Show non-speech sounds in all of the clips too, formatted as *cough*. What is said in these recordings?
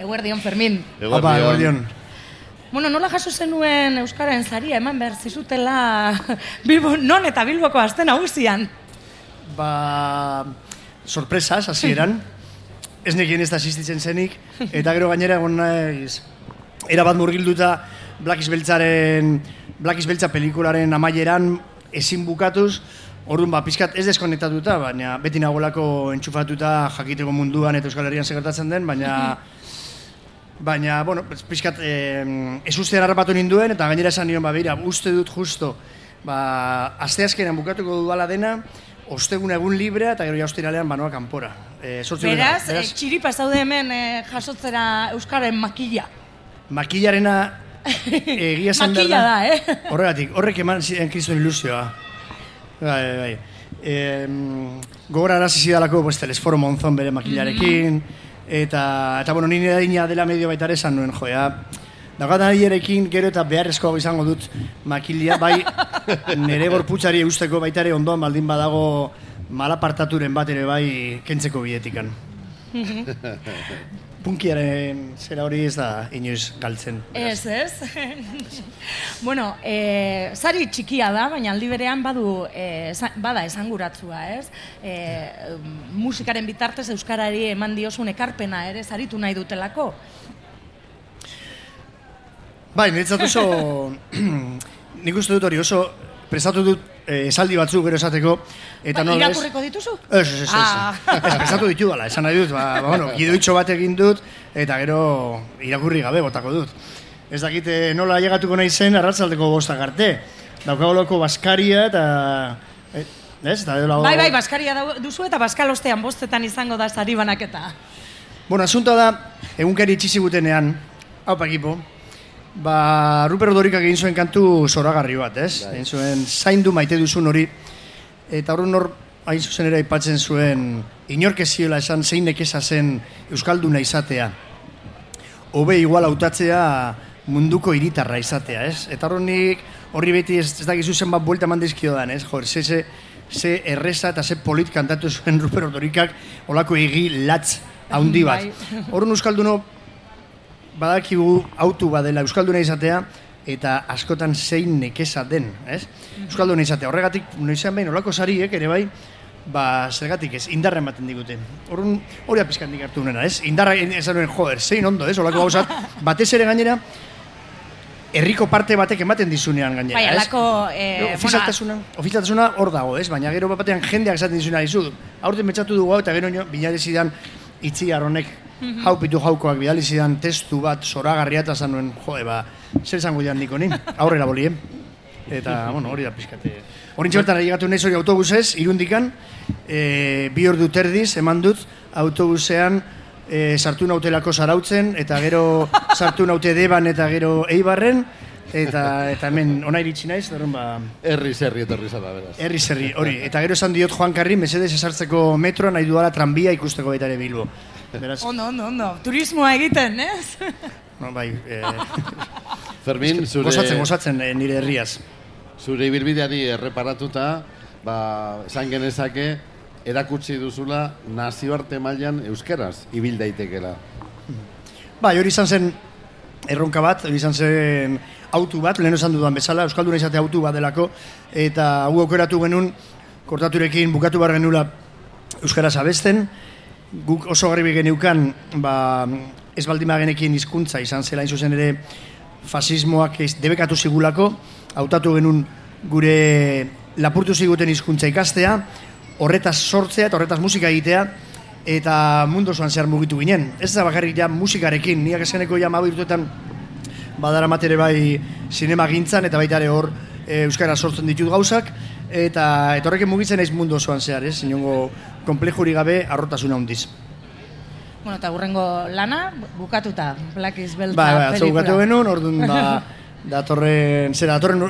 Eguerdion, Fermin. Apa, eguerdion. Bueno, nola jaso zenuen Euskaren zaria, eman behar zizutela *laughs* Bilbo, non eta Bilboko azten nagusian? Ba, sorpresas, hasieran. *laughs* ez nekien ez da asistitzen zenik. Eta gero gainera egon naiz, era bat murgilduta Black Beltzaren, Black Beltza pelikularen amaieran ezin bukatuz, Orduan, ba, pizkat ez deskonektatuta, baina beti nagolako entxufatuta jakiteko munduan eta Euskal Herrian segertatzen den, baina Baina, bueno, pixkat, eh, ez ustean harrapatu ninduen, eta gainera esan nion, ba, beira, uste dut justo, ba, asteazkenean bukatuko dudala dena, ostegun egun librea, eta gero ja ostiralean banoa kanpora. Eh, beraz, beraz, e, txiripa zaude hemen e, jasotzera Euskaren makilla. Makillarena *laughs* egia esan Makilla da, eh? Horregatik, horrek eman ziren kristuen ilusioa. Bai, bai, bai. E, gogora arazi zidalako, pues, telesforo monzon bere makillarekin, mm Eta, eta bueno, nire daina dela medio baita ere esan nuen, joea. Dagat erekin gero eta beharrezko izango dut makilia, bai *laughs* nire gorputzari eusteko baita ere ondoan baldin badago malapartaturen bat ere bai kentzeko bidetikan. *laughs* punkiaren zera hori ez da inoiz galtzen. Ez, ez. *laughs* bueno, e, zari txikia da, baina aldi berean badu, e, bada esanguratzua, ez? E, musikaren bitartez Euskarari eman diosun ekarpena, ere, zaritu nahi dutelako? Bai, niretzat oso, *clears throat* nik uste dut hori oso, prestatu dut eh, esaldi batzuk gero esateko. Eta ba, irakurriko dituzu? Ez, ez, ez. Ah. Ez, prestatu ditu dala, esan nahi dut. Ba, ba, bueno, gidoitxo bat egin dut, eta gero irakurri gabe botako dut. Ez dakit eh, nola llegatuko nahi zen arratzaldeko bostak arte. Daukagoloko Baskaria eta... Eh, ez, eta Bai, bai, Baskaria duzu eta Baskalostean bostetan izango da zari banaketa. Bueno, asuntoa da, egunkari itxizigutenean, hau pakipo, Ba, Ruper Odorik egin zuen kantu zoragarri bat, ez? Bai. Egin zuen zaindu maite duzun hori. Eta hori nor, hain zuzen ere aipatzen zuen, inorkezioela esan zein nekeza zen Euskalduna izatea. Hobe igual hautatzea munduko iritarra izatea, ez? Eta hori horri beti ez, ez dakizu zen bat buelta mandizkio dan, ez? Jor, ze, ze, ze erreza eta ze polit kantatu zuen *laughs* Ruper Odorikak olako egi latz haundi bat. Bai. Horren Euskalduno badakigu autu badela Euskalduna izatea, eta askotan zein nekeza den, ez? Euskalduna izatea, horregatik, noizean behin, olako sariek ere bai, ba, zergatik ez, indarra ematen digute. Horren, hori apizkan hartu nena, ez? Indarra esan duen, joder, zein ondo, ez? Olako gauzat, *laughs* batez ere gainera, herriko parte batek ematen dizunean gainera, bai, ez? Eh, ofizialtasuna, ofizialtasuna hor dago, ez? Baina gero batean jendeak esaten dizunean dizu. Aurten betxatu dugu eta gero binarezidan itzi arronek -hmm. hau pitu jaukoak bidali zidan testu bat zoragarria eta zanuen, joe, ba, zer izango dian niko nin, aurrera bolien. Eta, *laughs* bueno, hori da pizkate. Horin txertan ari gatu nahi autobusez, irundikan, e, bi ordu terdiz, eman dut, autobusean e, sartu nautelako zarautzen, eta gero *laughs* sartu naute deban eta gero eibarren, eta eta hemen ona iritsi naiz, dorren ba herri zerri etorri zara beraz. Herri zerri, hori. Eta gero esan diot Juan Carri, mesedes esartzeko metroa nahi dudala tranbia ikusteko baita ere Bilbo. Beraz... Ondo, ondo, ondo. Turismoa egiten, ez? No, bai. Eh... *laughs* Fermin, zure... Gozatzen, gozatzen eh, nire herriaz. Zure ibilbideari erreparatuta, ba, esan genezake, erakutsi duzula nazioarte mailan euskeraz ibil daitekela. Bai, hori izan zen erronka bat, hori izan zen autu bat, lehen esan dudan bezala, Euskalduna izate autu bat delako, eta gu okeratu genuen, kortaturekin bukatu bar genula Euskaraz abesten, guk oso garbi geneukan ba, ez baldima genekin hizkuntza izan zela zuzen ere fasismoak ez debekatu zigulako hautatu genuen gure lapurtu ziguten hizkuntza ikastea horretaz sortzea eta horretaz musika egitea eta mundu zoan zehar mugitu ginen ez da bakarrik ja musikarekin niak eskeneko ja mabu badara matere bai sinema gintzan eta baita ere hor e, euskara sortzen ditut gauzak eta etorrekin mugitzen naiz mundu osoan zehar, ez? Inongo komplejuri gabe arrotasuna hundiz. Bueno, eta hurrengo lana, bukatuta, Black is Belta ba, ba, pelikula. Bukatu genuen, orduan, ba, *laughs* datorren, zera, datorren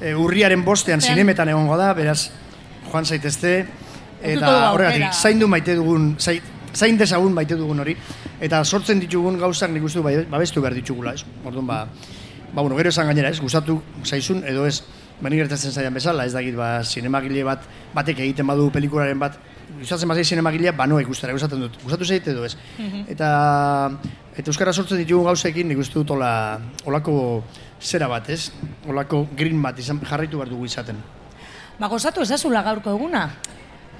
e, urriaren bostean zinemetan egongo da, beraz, joan zaitezte, eta horregatik, zain du maite dugun, zain, zain dezagun maite dugun hori, eta sortzen ditugun gauzak nik uste babestu behar ditugula, ez? Orduan, ba, ba, bueno, gero esan gainera, ez? Gustatu zaizun, edo ez, Bani gertatzen zaian bezala, ez dakit, ba, sinemagile bat, batek egiten badu pelikularen bat, gustatzen bazai zinemagilea, banoa ikustera, gustatzen dut. Gustatu zait edo ez. Eta, eta Euskara sortzen ditugun gauzekin, nik uste dut ola, olako zera bat, ez? Olako green bat, izan jarraitu behar dugu izaten. Ba, gozatu ezazula gaurko eguna.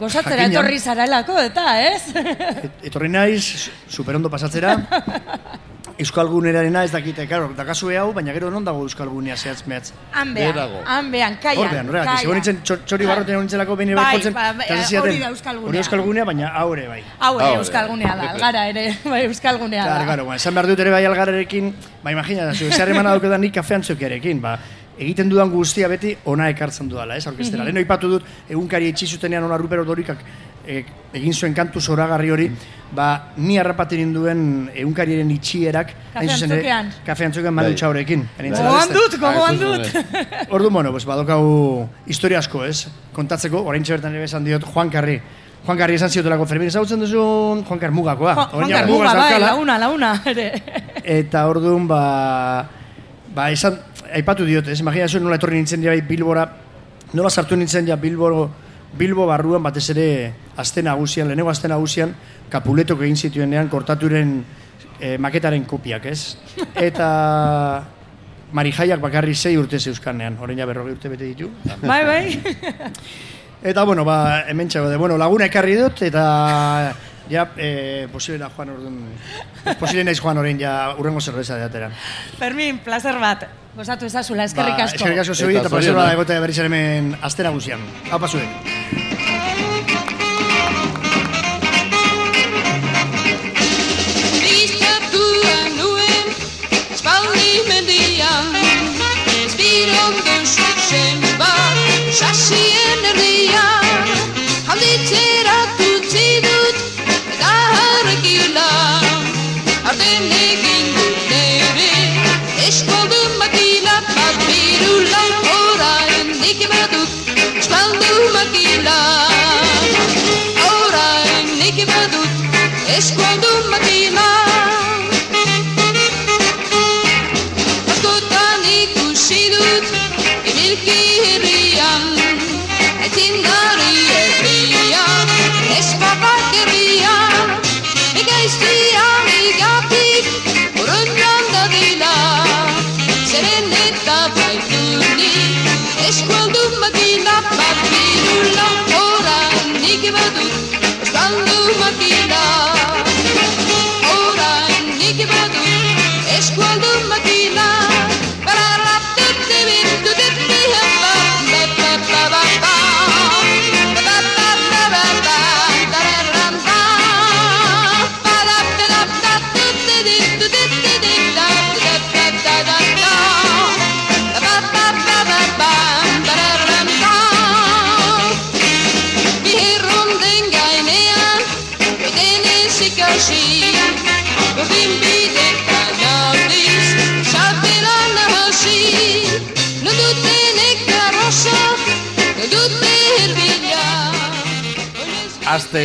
Gozatzera Jakina. etorri zarelako, eta, ez? Et, etorri naiz, superondo pasatzera. *laughs* Euskalgunerarena ez dakite, karo, dakazue hau, baina gero non dago Euskalgunea zehatz mehatz. Han behan, Beherago. han behan, kaian. Horrean, horrean, segon nintzen txor- txori barroten egon nintzelako behin Bai, jotzen, ba, ba, eta hori da Euskalgunea. Hori Euskalgunea, baina haure bai. Hau ere Hau, euskalgunea da, algara ere, *laughs* bai euskalgunea Claro, da. claro, bueno, esan behar dut ere bai algararekin, ba, imagina, zu, ez harremana dauke da nik kafean txokiarekin, ba, egiten dudan guztia beti ona ekartzen dudala, ez, orkestera. Lehen ipatu dut, egunkari etxi zutenean ona Rupero Dorikak e, egin zuen kantu zoragarri hori, ba, ni harrapaten ninduen egunkariaren itxierak, hain zuzen ere, Kafeantzokian. kafeantzokian Manu Bai. Txaurekin. Gogoan dut, gogoan Ah, dut. *laughs* Ordu, bueno, pues, badokau historia asko, ez? Kontatzeko, orain bertan ere esan diot, Juan Carri. Juan Carri esan ziotelako, Fermin, ezagutzen duzu Juan Carri mugakoa. Juan Juan mugaz Carmuga, bai, launa, launa, ere. *laughs* Eta orduan, ba, ba, esan, aipatu diot, ez, imagina zuen nola etorri nintzen ja bai Bilbora, nola sartu nintzen ja Bilbo, Bilbo barruan batez ere aste nagusian, lehenengo aste nagusian, kapuletok egin zituenean kortaturen eh, maketaren kopiak, ez? *laughs* Eta Marijaiak bakarri sei urte zeuzkanean, orain ja berrogei urte bete ditu. bai, bai. Eta, bueno, ba, hemen txago de, bueno, laguna ekarri dut, eta ja, eh, posiblena joan orduan, posible naiz joan orain ja urrengo zerbeza de atera. Fermin, placer bat. Gozatu ezazula, eskerrik Ba, asko. Eskerrik asko zuei Eta placer bada egotea berriz ere hemen aste nagusian. Hau pasuek. Spaldu makila Orain nik badut, eskoldu makila Hasta